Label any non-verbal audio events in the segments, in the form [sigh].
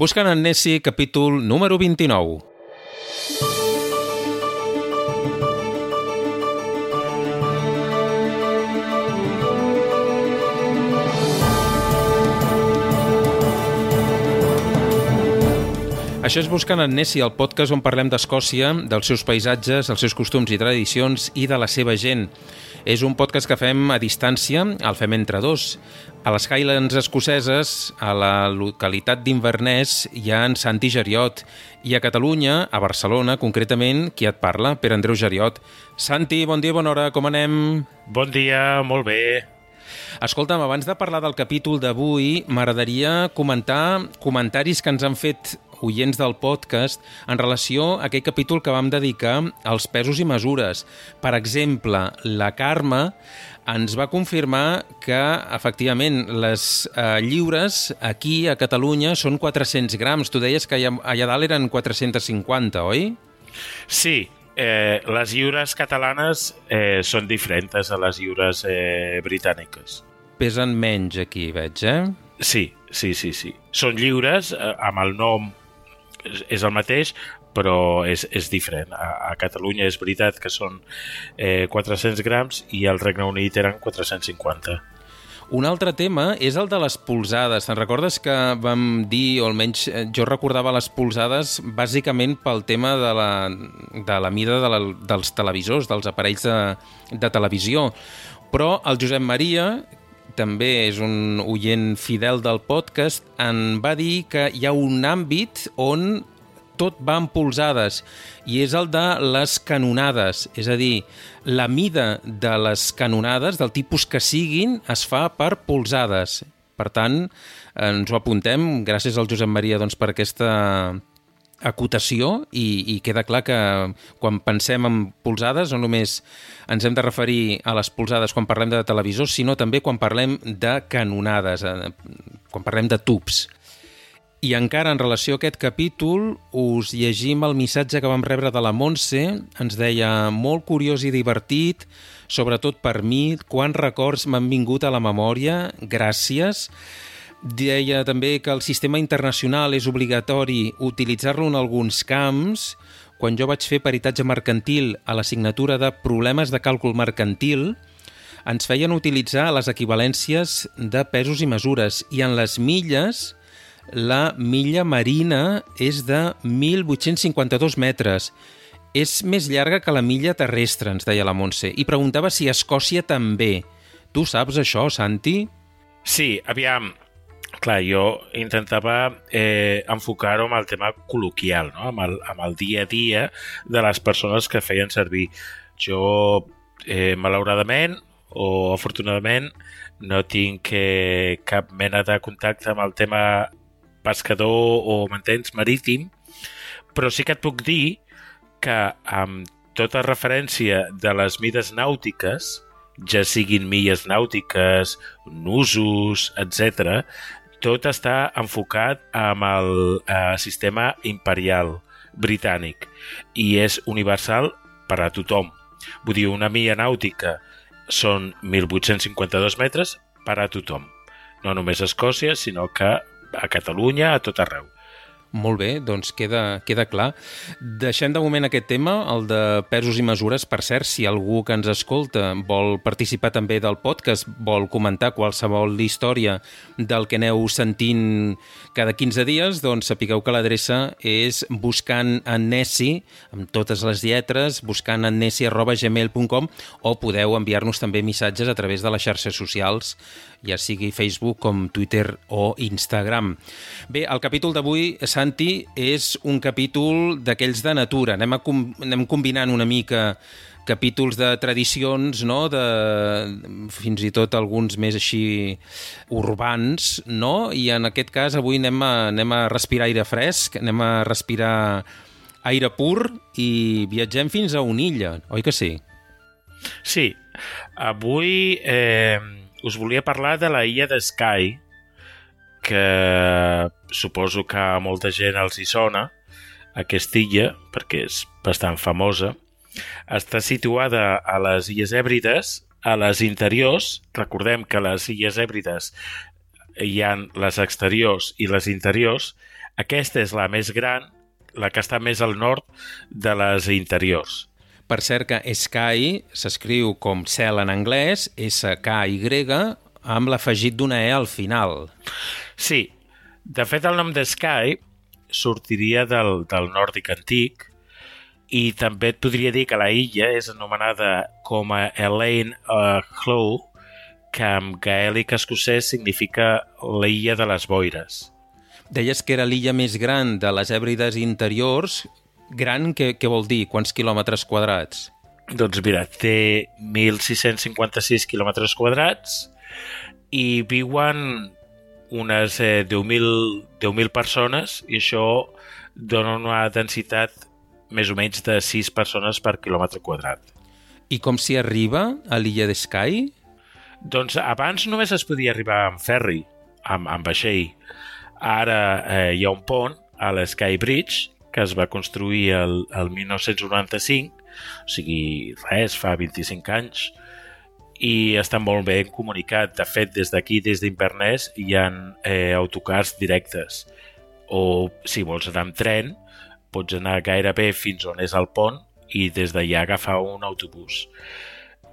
Buscant en Nessie, capítol número 29. Això és Buscant en Nessie, el podcast on parlem d'Escòcia, dels seus paisatges, els seus costums i tradicions i de la seva gent. És un podcast que fem a distància, el fem entre dos. A les Highlands escoceses, a la localitat d'Inverness, hi ha en Santi Geriot, i a Catalunya, a Barcelona, concretament, qui et parla? Per Andreu Geriot. Santi, bon dia, bona hora, com anem? Bon dia, molt bé. Escolta'm, abans de parlar del capítol d'avui, m'agradaria comentar comentaris que ens han fet oients del podcast en relació a aquell capítol que vam dedicar als pesos i mesures. Per exemple, la Carme ens va confirmar que, efectivament, les eh, lliures aquí a Catalunya són 400 grams. Tu deies que allà, allà dalt eren 450, oi? Sí, eh, les lliures catalanes eh, són diferents a les lliures eh, britàniques. Pesen menys aquí, veig, eh? Sí, sí, sí, sí. Són lliures eh, amb el nom és el mateix, però és, és diferent. A, a Catalunya és veritat que són eh, 400 grams i al Regne Unit eren 450. Un altre tema és el de les polzades. Te'n recordes que vam dir, o almenys eh, jo recordava les polzades bàsicament pel tema de la, de la mida de la, dels televisors, dels aparells de, de televisió. Però el Josep Maria, també és un oient fidel del podcast, en va dir que hi ha un àmbit on tot va en polzades i és el de les canonades, és a dir, la mida de les canonades, del tipus que siguin, es fa per polzades. Per tant, ens ho apuntem, gràcies al Josep Maria doncs, per aquesta acotació i, i queda clar que quan pensem en polzades no només ens hem de referir a les polzades quan parlem de televisors, sinó també quan parlem de canonades, eh, quan parlem de tubs. I encara en relació a aquest capítol us llegim el missatge que vam rebre de la Montse. Ens deia molt curiós i divertit, sobretot per mi, quants records m'han vingut a la memòria. Gràcies. Deia també que el sistema internacional és obligatori utilitzar-lo en alguns camps. Quan jo vaig fer peritatge mercantil a l'assignatura de problemes de càlcul mercantil, ens feien utilitzar les equivalències de pesos i mesures i en les milles la milla marina és de 1.852 metres. És més llarga que la milla terrestre, ens deia la Montse, i preguntava si a Escòcia també. Tu saps això, Santi? Sí, aviam, clar, jo intentava eh, enfocar-ho amb el tema col·loquial, no? amb, el, amb el dia a dia de les persones que feien servir. Jo, eh, malauradament o afortunadament, no tinc eh, cap mena de contacte amb el tema pescador o mantens marítim, però sí que et puc dir que amb tota referència de les mides nàutiques, ja siguin milles nàutiques, nusos, etc., tot està enfocat amb el eh, sistema imperial britànic i és universal per a tothom. Vull dir, una milla nàutica són 1.852 metres per a tothom. No només a Escòcia, sinó que a Catalunya, a tot arreu. Molt bé, doncs queda, queda clar. Deixem de moment aquest tema, el de pesos i mesures. Per cert, si algú que ens escolta vol participar també del podcast, vol comentar qualsevol història del que aneu sentint cada 15 dies, doncs sapigueu que l'adreça és buscant en Nessi, amb totes les lletres, buscant en Nessi arroba gmail.com o podeu enviar-nos també missatges a través de les xarxes socials ja sigui Facebook com Twitter o Instagram. Bé, el capítol d'avui, Santi, és un capítol d'aquells de natura. Anem, a anem combinant una mica capítols de tradicions, no? de, fins i tot alguns més així urbans, no? i en aquest cas avui anem a, anem a respirar aire fresc, anem a respirar aire pur i viatgem fins a Unilla, oi que sí? Sí, avui eh, us volia parlar de la illa de Skye, que suposo que a molta gent els hi sona, aquesta illa, perquè és bastant famosa. Està situada a les Illes Hèbrides, a les interiors. Recordem que les Illes Hèbrides hi han les exteriors i les interiors. Aquesta és la més gran, la que està més al nord de les interiors. Per cert que Sky s'escriu com cel en anglès, S-K-Y, amb l'afegit d'una E al final. Sí, de fet el nom de Sky sortiria del, del nòrdic antic i també et podria dir que la illa és anomenada com a Elaine uh, Clough, que en gaèlic escocès significa l'illa de les boires. Deies que era l'illa més gran de les Hèbrides interiors. Gran, què, què vol dir? Quants quilòmetres quadrats? Doncs mira, té 1.656 quilòmetres quadrats i viuen unes eh, 10.000 10 persones i això dona una densitat més o menys de 6 persones per quilòmetre quadrat. I com s'hi arriba a l'illa de Skye? Doncs abans només es podia arribar amb ferri, amb, amb vaixell. Ara eh, hi ha un pont a l'Sky Bridge que es va construir el, el 1995, o sigui, res, fa 25 anys, i està molt ben comunicat. De fet, des d'aquí, des d'Inverness, hi ha eh, autocars directes. O, si vols anar amb tren, pots anar gairebé fins on és el pont i des d'allà agafar un autobús.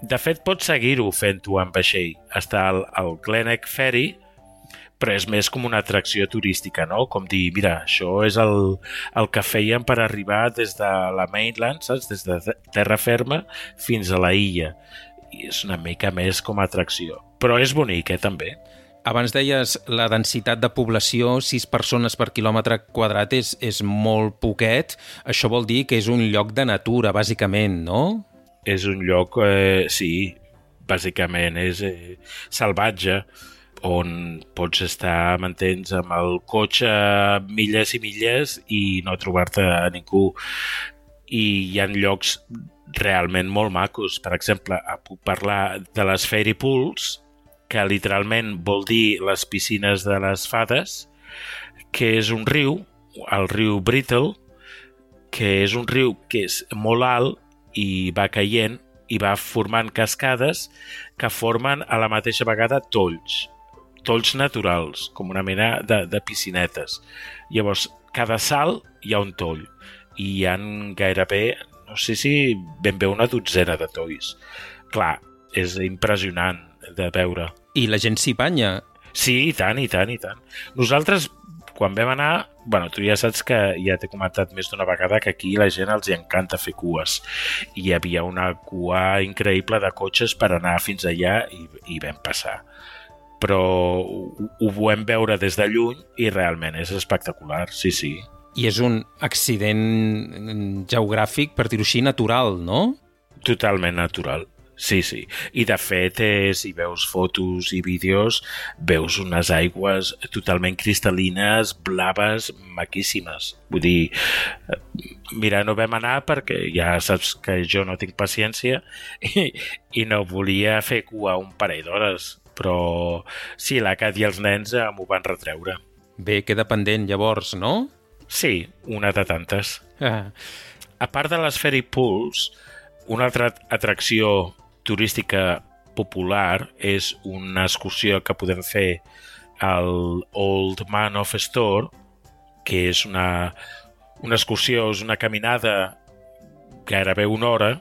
De fet, pots seguir-ho fent-ho amb vaixell. Està el, el Glenelg Ferry, però és més com una atracció turística, no? Com dir, mira, això és el, el que feien per arribar des de la mainland, saps? Des de terra ferma fins a la illa. I és una mica més com a atracció. Però és bonic, eh, també. Abans deies la densitat de població, 6 persones per quilòmetre quadrat és, és molt poquet. Això vol dir que és un lloc de natura, bàsicament, no? És un lloc, eh, sí, bàsicament, és eh, salvatge on pots estar, m'entens, amb el cotxe milles i milles i no trobar-te a ningú. I hi ha llocs realment molt macos. Per exemple, puc parlar de les Fairy Pools, que literalment vol dir les piscines de les fades, que és un riu, el riu Brittle, que és un riu que és molt alt i va caient i va formant cascades que formen a la mateixa vegada tolls tolls naturals, com una mena de, de piscinetes. Llavors, cada salt hi ha un toll i hi han gairebé, no sé si ben bé una dotzena de tolls. Clar, és impressionant de veure. I la gent s'hi banya. Sí, i tant, i tant, i tant. Nosaltres, quan vam anar, bueno, tu ja saps que ja t'he comentat més d'una vegada que aquí la gent els encanta fer cues. I hi havia una cua increïble de cotxes per anar fins allà i, i vam passar però ho, ho vam veure des de lluny i realment és espectacular, sí, sí. I és un accident geogràfic, per dir-ho així, natural, no? Totalment natural. Sí, sí. I de fet, eh, si veus fotos i vídeos, veus unes aigües totalment cristal·lines, blaves, maquíssimes. Vull dir, eh, mira, no vam anar perquè ja saps que jo no tinc paciència [laughs] i, i no volia fer cua un parell d'hores però sí, la Cat i els nens eh, m'ho van retreure. Bé, queda pendent llavors, no? Sí, una de tantes. Ah. A part de les Ferry Pools, una altra atracció turística popular és una excursió que podem fer al Old Man of Store, que és una, una excursió, és una caminada gairebé una hora,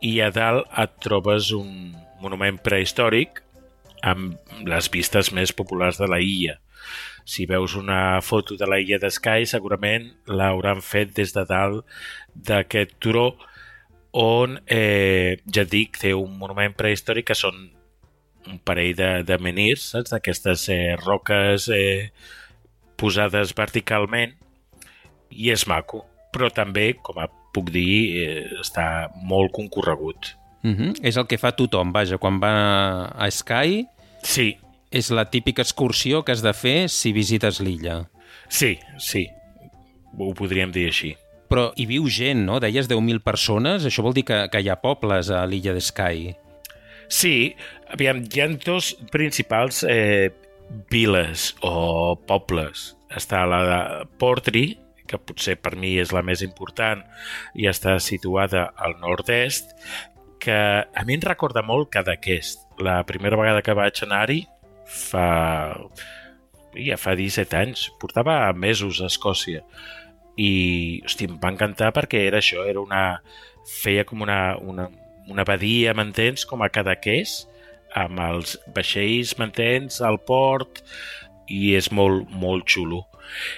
i a dalt et trobes un monument prehistòric amb les vistes més populars de la illa. Si veus una foto de la illa d'Sky, segurament l'hauran fet des de dalt d'aquest turó on, eh, ja dic, té un monument prehistòric que són un parell de, de menirs, saps? D'aquestes eh, roques eh, posades verticalment i és maco, però també, com a puc dir, eh, està molt concorregut. Mm -hmm. És el que fa tothom, vaja, quan va a Sky... Sí. És la típica excursió que has de fer si visites l'illa. Sí, sí. Ho podríem dir així. Però hi viu gent, no? Deies 10.000 persones, això vol dir que, que hi ha pobles a l'illa de Sky. Sí, aviam, hi ha dos principals eh, viles o pobles. Està la de Portry, que potser per mi és la més important i està situada al nord-est, que a mi em recorda molt Cadaqués. La primera vegada que vaig anar-hi, fa ja fa 17 anys, portava mesos a Escòcia i, hosti, em va encantar perquè era això, era una... feia com una, una, una badia, m'entens, com a Cadaqués, amb els vaixells, m'entens, al port, i és molt, molt xulo.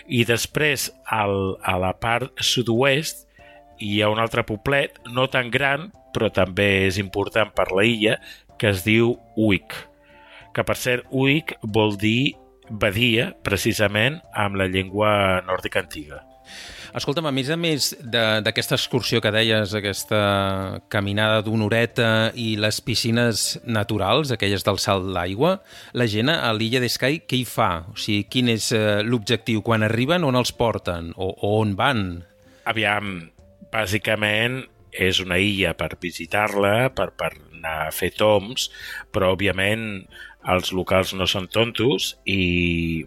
I després, al, a la part sud-oest, hi ha un altre poblet, no tan gran, però també és important per la illa, que es diu Uic. Que, per cert, Uic vol dir badia, precisament, amb la llengua nòrdica antiga. Escolta'm, a més a més d'aquesta excursió que deies, aquesta caminada d'una horeta i les piscines naturals, aquelles del salt d'aigua, la gent a l'illa d'Escai què hi fa? O sigui, quin és eh, l'objectiu? Quan arriben, on els porten? O, o on van? Aviam, bàsicament és una illa per visitar-la, per, per anar a fer toms, però òbviament els locals no són tontos i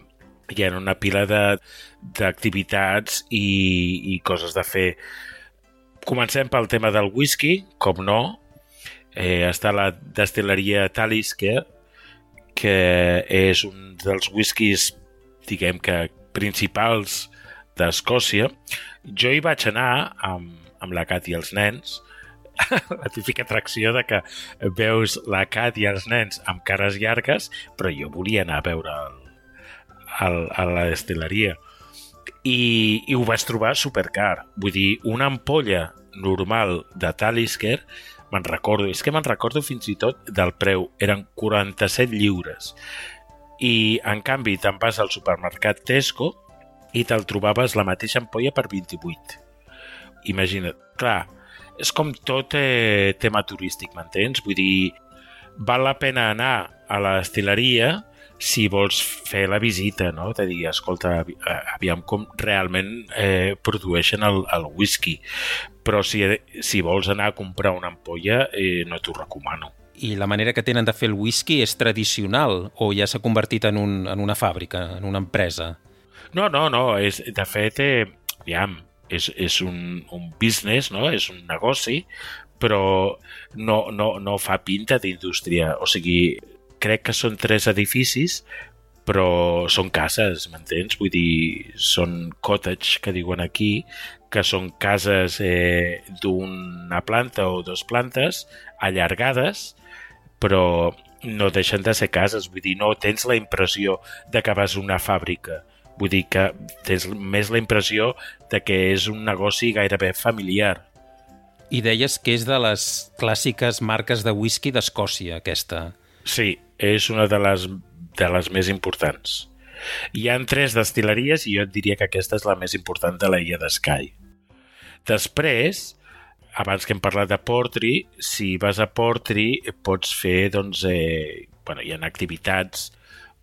hi ha una pila d'activitats i, i coses de fer. Comencem pel tema del whisky, com no. Eh, està la destil·leria Talisker, que és un dels whiskies, diguem que, principals d'Escòcia. Jo hi vaig anar amb, amb la Cat i els nens, [laughs] la típica atracció de que veus la Cat i els nens amb cares llargues, però jo volia anar a veure el, al, a la destileria i, i ho vaig trobar supercar. Vull dir, una ampolla normal de Talisker, me'n recordo, és que me'n recordo fins i tot del preu, eren 47 lliures. I, en canvi, te'n vas al supermercat Tesco i te'l trobaves la mateixa ampolla per 28. Imagina't. Clar, és com tot eh, tema turístic, m'entens? Vull dir, val la pena anar a la destileria si vols fer la visita, no? De dir, escolta, aviam com realment eh, produeixen el, el whisky. Però si, si vols anar a comprar una ampolla, eh, no t'ho recomano. I la manera que tenen de fer el whisky és tradicional o ja s'ha convertit en, un, en una fàbrica, en una empresa? No, no, no. És, de fet, eh, aviam, és, és un, un business, no? és un negoci, però no, no, no fa pinta d'indústria. O sigui, crec que són tres edificis, però són cases, m'entens? Vull dir, són cottage, que diuen aquí, que són cases eh, d'una planta o dues plantes allargades, però no deixen de ser cases. Vull dir, no tens la impressió de que vas a una fàbrica. Vull dir que tens més la impressió de que és un negoci gairebé familiar. I deies que és de les clàssiques marques de whisky d'Escòcia, aquesta. Sí, és una de les, de les més importants. Hi han tres destileries i jo et diria que aquesta és la més important de la illa d'Sky. Després, abans que hem parlat de Portri, si vas a Portri pots fer, doncs, eh, bueno, hi ha activitats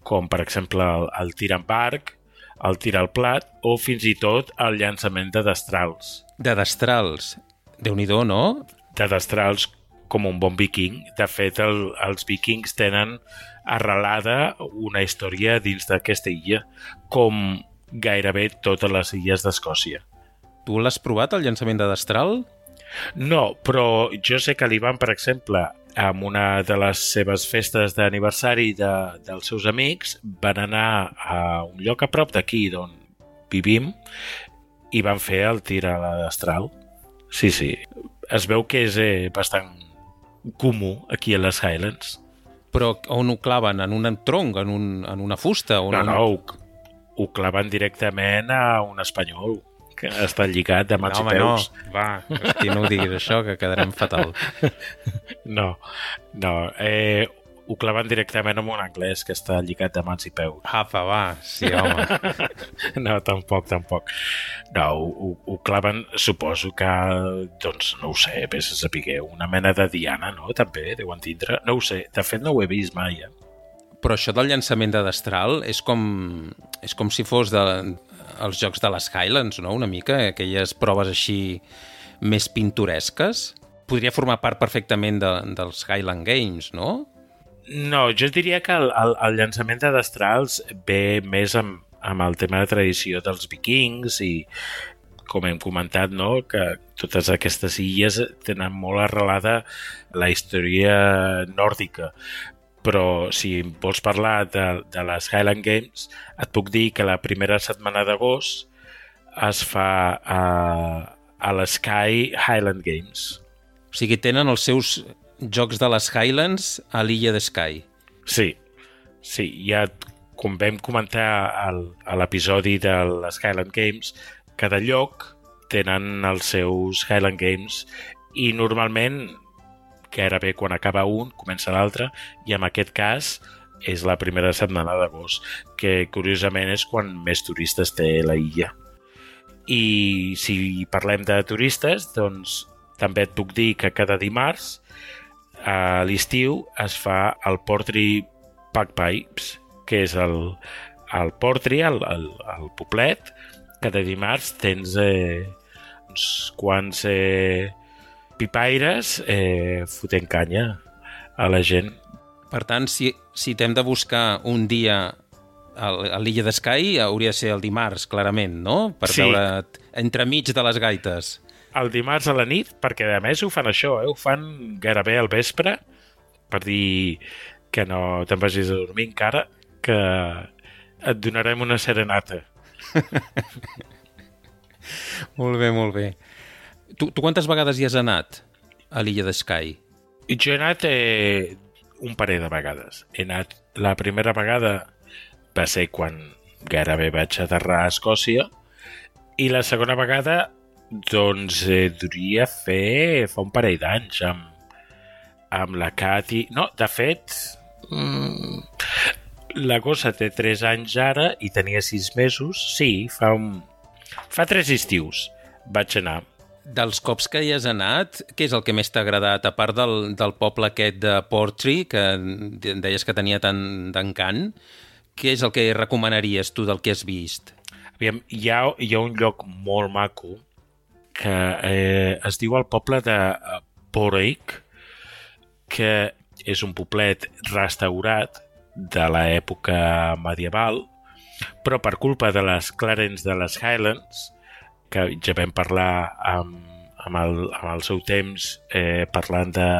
com, per exemple, el, el tir amb arc, el tir al plat o fins i tot el llançament de destrals. De destrals? déu nhi no? De destrals com un bon viking. De fet, el, els vikings tenen arrelada una història dins d'aquesta illa, com gairebé totes les illes d'Escòcia. Tu l'has provat, el llançament de destral? No, però jo sé que l'Ivan, per exemple, amb una de les seves festes d'aniversari de, dels seus amics, van anar a un lloc a prop d'aquí d'on vivim i van fer el tir a la destral. Sí, sí. Es veu que és eh, bastant comú aquí a les Highlands. Però on ho claven? En un tronc? En, un, en una fusta? On no, no, ho, ho claven directament a un espanyol que està lligat de mans no, home, i peus. No, va, hosti, no ho diguis això, que quedarem fatal. [laughs] No, no. Eh, ho claven directament amb un anglès que està lligat de mans i peus. Apa, va, sí, home. [laughs] no, tampoc, tampoc. No, ho, ho claven, suposo que, doncs, no ho sé, vés a saber, una mena de diana, no? També deuen tindre. No ho sé, de fet no ho he vist mai, eh? Però això del llançament de destral és com, és com si fos de, els jocs de les Highlands, no? Una mica, aquelles proves així més pintoresques. Podria formar part perfectament de, dels Highland Games, no? No, jo diria que el, el, el llançament de destrals ve més amb, amb el tema de tradició dels vikings i com hem comentat, no? que totes aquestes illes tenen molt arrelada la història nòrdica. Però si vols parlar de, de les Highland Games, et puc dir que la primera setmana d'agost es fa a, a l'Sky Highland Games. O sigui, tenen els seus jocs de les Highlands a l'illa de Sky. Sí, sí, ja com vam comentar al, a l'episodi de les Highland Games, cada lloc tenen els seus Highland Games i normalment gairebé quan acaba un comença l'altre i en aquest cas és la primera setmana d'agost, que curiosament és quan més turistes té la illa. I si parlem de turistes, doncs també et puc dir que cada dimarts a l'estiu es fa el Portri Pipes, que és el, el Portri, el, el, el poblet. Cada dimarts tens eh, uns quants eh, pipaires eh, fotent canya a la gent. Per tant, si, si t'hem de buscar un dia a l'illa d'Escai, hauria de ser el dimarts, clarament, no? Per Sí. veure entremig de les gaites. El dimarts a la nit, perquè a més ho fan això, eh? ho fan gairebé al vespre, per dir que no te'n vagis a dormir encara, que et donarem una serenata. [laughs] Molt bé, molt bé. Tu, tu quantes vegades hi has anat a l'illa d'Escai? I jo he anat eh, un parell de vegades. He anat... La primera vegada va ser quan gairebé vaig aterrar a Escòcia i la segona vegada doncs eh, duria fer fa un parell d'anys amb, amb la Cati... No, de fet, mm, la gossa té 3 anys ara i tenia 6 mesos. Sí, fa un... Fa 3 estius vaig anar. Dels cops que hi has anat, què és el que més t'ha agradat? A part del, del poble aquest de Portree, que deies que tenia tant d'encant, què és el que recomanaries tu del que has vist? Aviam, hi ha, hi ha un lloc molt maco que eh, es diu el poble de eh, Porrick, que és un poblet restaurat de l'època medieval, però per culpa de les Clarence de les Highlands, que ja vam parlar amb, amb, el, amb el seu temps eh, parlant de,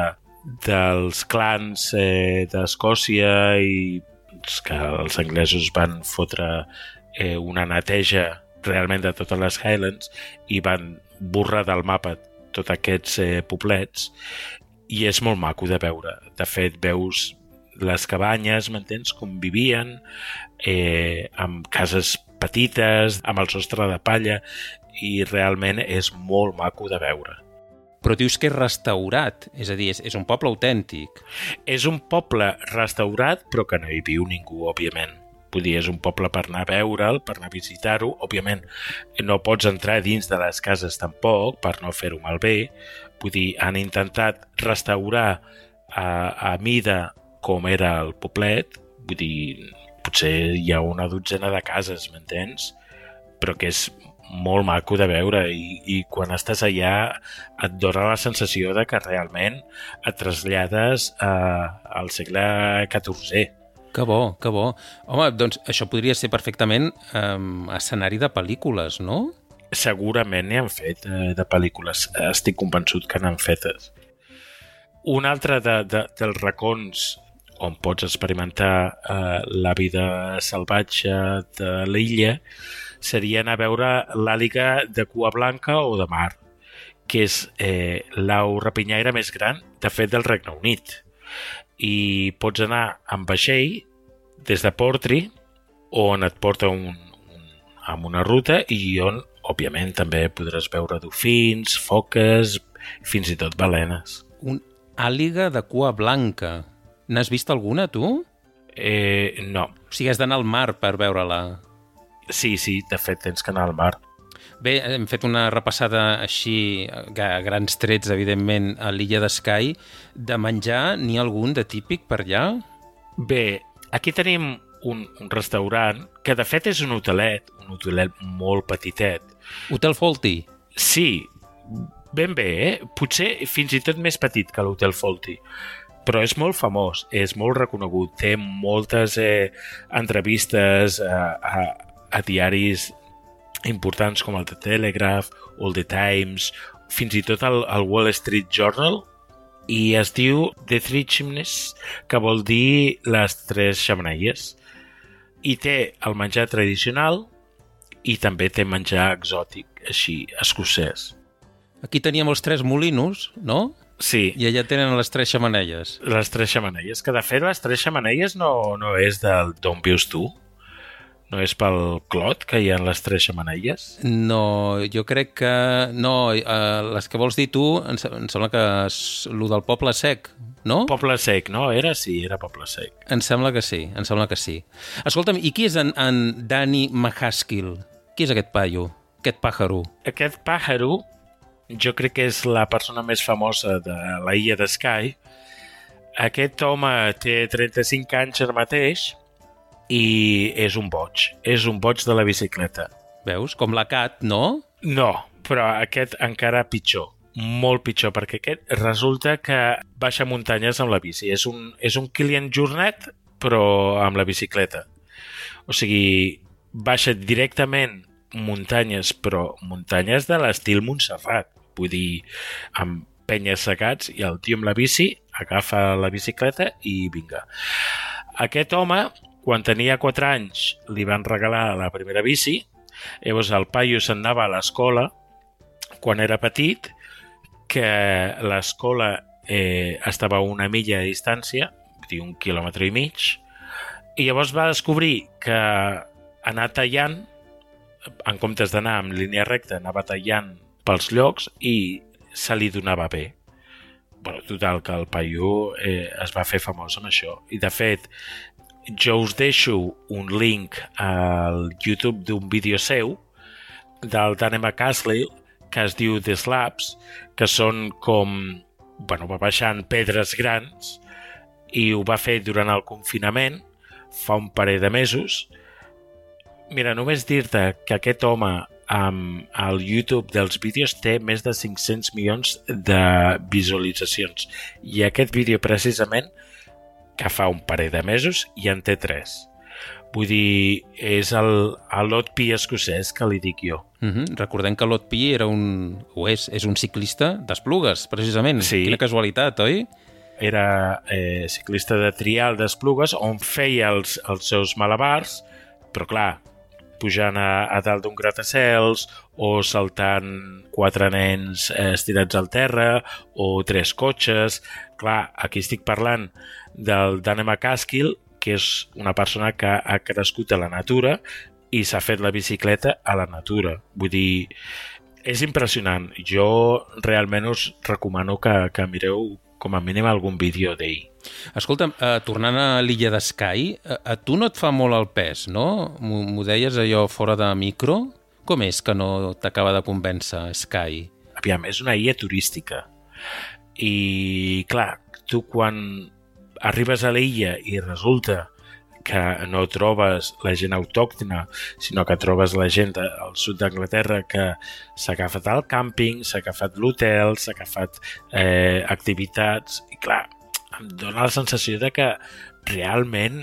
dels clans eh, d'Escòcia i doncs, que els anglesos van fotre eh, una neteja realment de totes les Highlands i van borrar del mapa tots aquests eh, poblets i és molt maco de veure. De fet, veus les cabanyes, m'entens, com vivien, eh, amb cases petites, amb el sostre de palla, i realment és molt maco de veure. Però dius que és restaurat, és a dir, és, és un poble autèntic. És un poble restaurat, però que no hi viu ningú, òbviament. Vull dir, és un poble per anar a veure'l, per anar a visitar-ho. Òbviament, no pots entrar dins de les cases tampoc, per no fer-ho malbé. Vull dir, han intentat restaurar a, a mida com era el poblet. Vull dir, potser hi ha una dotzena de cases, m'entens? Però que és molt maco de veure i, i quan estàs allà et dona la sensació de que realment et trasllades a, al segle XIV. Que bo, que bo. Home, doncs això podria ser perfectament um, escenari de pel·lícules, no? Segurament n'hi han fet eh, de pel·lícules. Estic convençut que n'han fetes. Un altre de, de, dels racons on pots experimentar eh, la vida salvatge de l'illa seria anar a veure l'àliga de cua blanca o de mar, que és eh, l'au rapinyaire més gran, de fet, del Regne Unit. I pots anar amb vaixell des de Portri, on et porta un, un, amb una ruta i on, òbviament, també podràs veure dofins, foques, fins i tot balenes. Un àliga de cua blanca. N'has vist alguna, tu? Eh, no. O sigui, has d'anar al mar per veure-la. Sí, sí, de fet tens que anar al mar. Bé, hem fet una repassada així, a grans trets, evidentment, a l'illa d'Escai. De menjar, n'hi ha algun de típic per allà? Bé, aquí tenim un, un restaurant que de fet és un hotelet, un hotelet molt petitet. Hotel Faulty. Sí, ben bé, eh? Potser fins i tot més petit que l'Hotel Faulty però és molt famós, és molt reconegut, té moltes eh, entrevistes a, a, a diaris importants com el The Telegraph o el The Times, fins i tot el, el Wall Street Journal i es diu The Three Chimneys, que vol dir les tres xamaneies. I té el menjar tradicional i també té menjar exòtic, així, escocès. Aquí teníem els tres molinos, no? Sí, I allà tenen les tres xamanelles. les tres xamaneies, que de fet les tres xamaneies no, no és del d'on vius tu, no és pel clot que hi ha les tres xamaneies. No, jo crec que... No, eh, les que vols dir tu, em, em sembla que és el del poble sec, no? Poble sec, no? Era? Sí, era Poble sec. Em sembla que sí, em sembla que sí. Escolta'm, i qui és en, en Danny Mahaskill? Qui és aquest paio? Aquest pàjaro? Aquest pàjaro jo crec que és la persona més famosa de la illa de Skye. Aquest home té 35 anys ara mateix i és un boig. És un boig de la bicicleta. Veus? Com la Cat, no? No, però aquest encara pitjor. Molt pitjor, perquè aquest resulta que baixa muntanyes amb la bici. És un, és un Kilian Jornet, però amb la bicicleta. O sigui, baixa directament muntanyes, però muntanyes de l'estil Montserrat. Vull dir, amb penyes secats i el tio amb la bici agafa la bicicleta i vinga. Aquest home, quan tenia 4 anys, li van regalar la primera bici, llavors el paio se'n anava a l'escola quan era petit, que l'escola eh, estava a una milla de distància, un quilòmetre i mig, i llavors va descobrir que anar tallant, en comptes d'anar en línia recta, anava tallant pels llocs i se li donava bé. bueno, total, que el paio eh, es va fer famós amb això. I, de fet, jo us deixo un link al YouTube d'un vídeo seu del Danny McCasley que es diu The Slabs, que són com... Bueno, va baixant pedres grans i ho va fer durant el confinament fa un parell de mesos. Mira, només dir-te que aquest home amb el YouTube dels vídeos té més de 500 milions de visualitzacions i aquest vídeo precisament que fa un parell de mesos i en té 3 vull dir, és el, el lot pi escocès que li dic jo Uh -huh. Recordem que Lot Pi era un... o és, és un ciclista d'Esplugues, precisament. Sí. Quina casualitat, oi? era eh, ciclista de trial d'Esplugues on feia els, els seus malabars però clar, pujant a, a dalt d'un gratacels o saltant quatre nens eh, estirats al terra o tres cotxes. Clar, aquí estic parlant del Dane McCaskill, que és una persona que ha crescut a la natura i s'ha fet la bicicleta a la natura. Vull dir, és impressionant. Jo realment us recomano que, que mireu com a mínim algun vídeo d'ell. Escolta'm, eh, tornant a l'illa de Sky, a, a tu no et fa molt el pes, no? M'ho m'ho deies allò fora de micro? Com és que no t'acaba de convèncer Sky? aviam, és una illa turística. I, clar, tu quan arribes a l'illa i resulta que no trobes la gent autòctona, sinó que trobes la gent al sud d'Anglaterra que s'ha agafat al càmping, s'ha agafat l'hotel, s'ha agafat eh, activitats, i clar, em dóna la sensació de que realment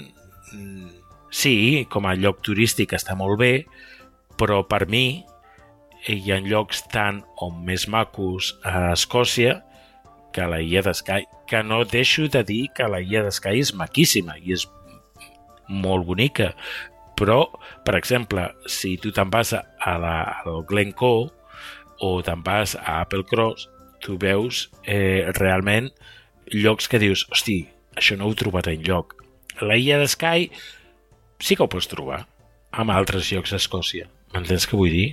mm, sí, com a lloc turístic està molt bé, però per mi hi ha llocs tan o més macos a Escòcia que la illa de Skye, que no deixo de dir que la illa de Skye és maquíssima i és molt bonica, però, per exemple, si tu te'n vas a la, al Glencoe o te'n vas a Applecross, tu veus eh, realment llocs que dius, hosti, això no ho he trobat enlloc. La illa de Skye sí que ho pots trobar en altres llocs d'Escòcia. M'entens què vull dir?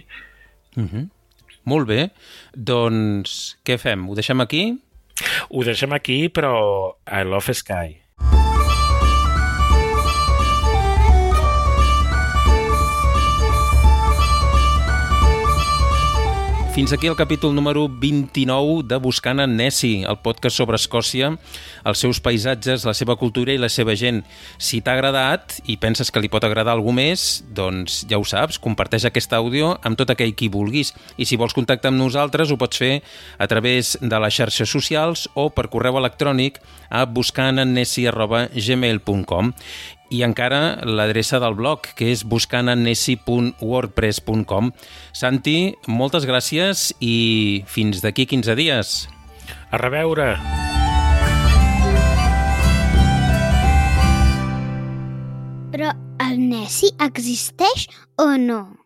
Uh -huh. Molt bé. Doncs què fem? Ho deixem aquí? Ho deixem aquí, però I love Sky. Fins aquí el capítol número 29 de Buscant en Nessie, el podcast sobre Escòcia, els seus paisatges, la seva cultura i la seva gent. Si t'ha agradat i penses que li pot agradar algú més, doncs ja ho saps, comparteix aquest àudio amb tot aquell qui vulguis. I si vols contactar amb nosaltres ho pots fer a través de les xarxes socials o per correu electrònic a buscantennessi.gmail.com i encara l'adreça del blog, que és buscanannesi.wordpress.com. Santi, moltes gràcies i fins d'aquí 15 dies. A reveure! Però el Nessi existeix o no?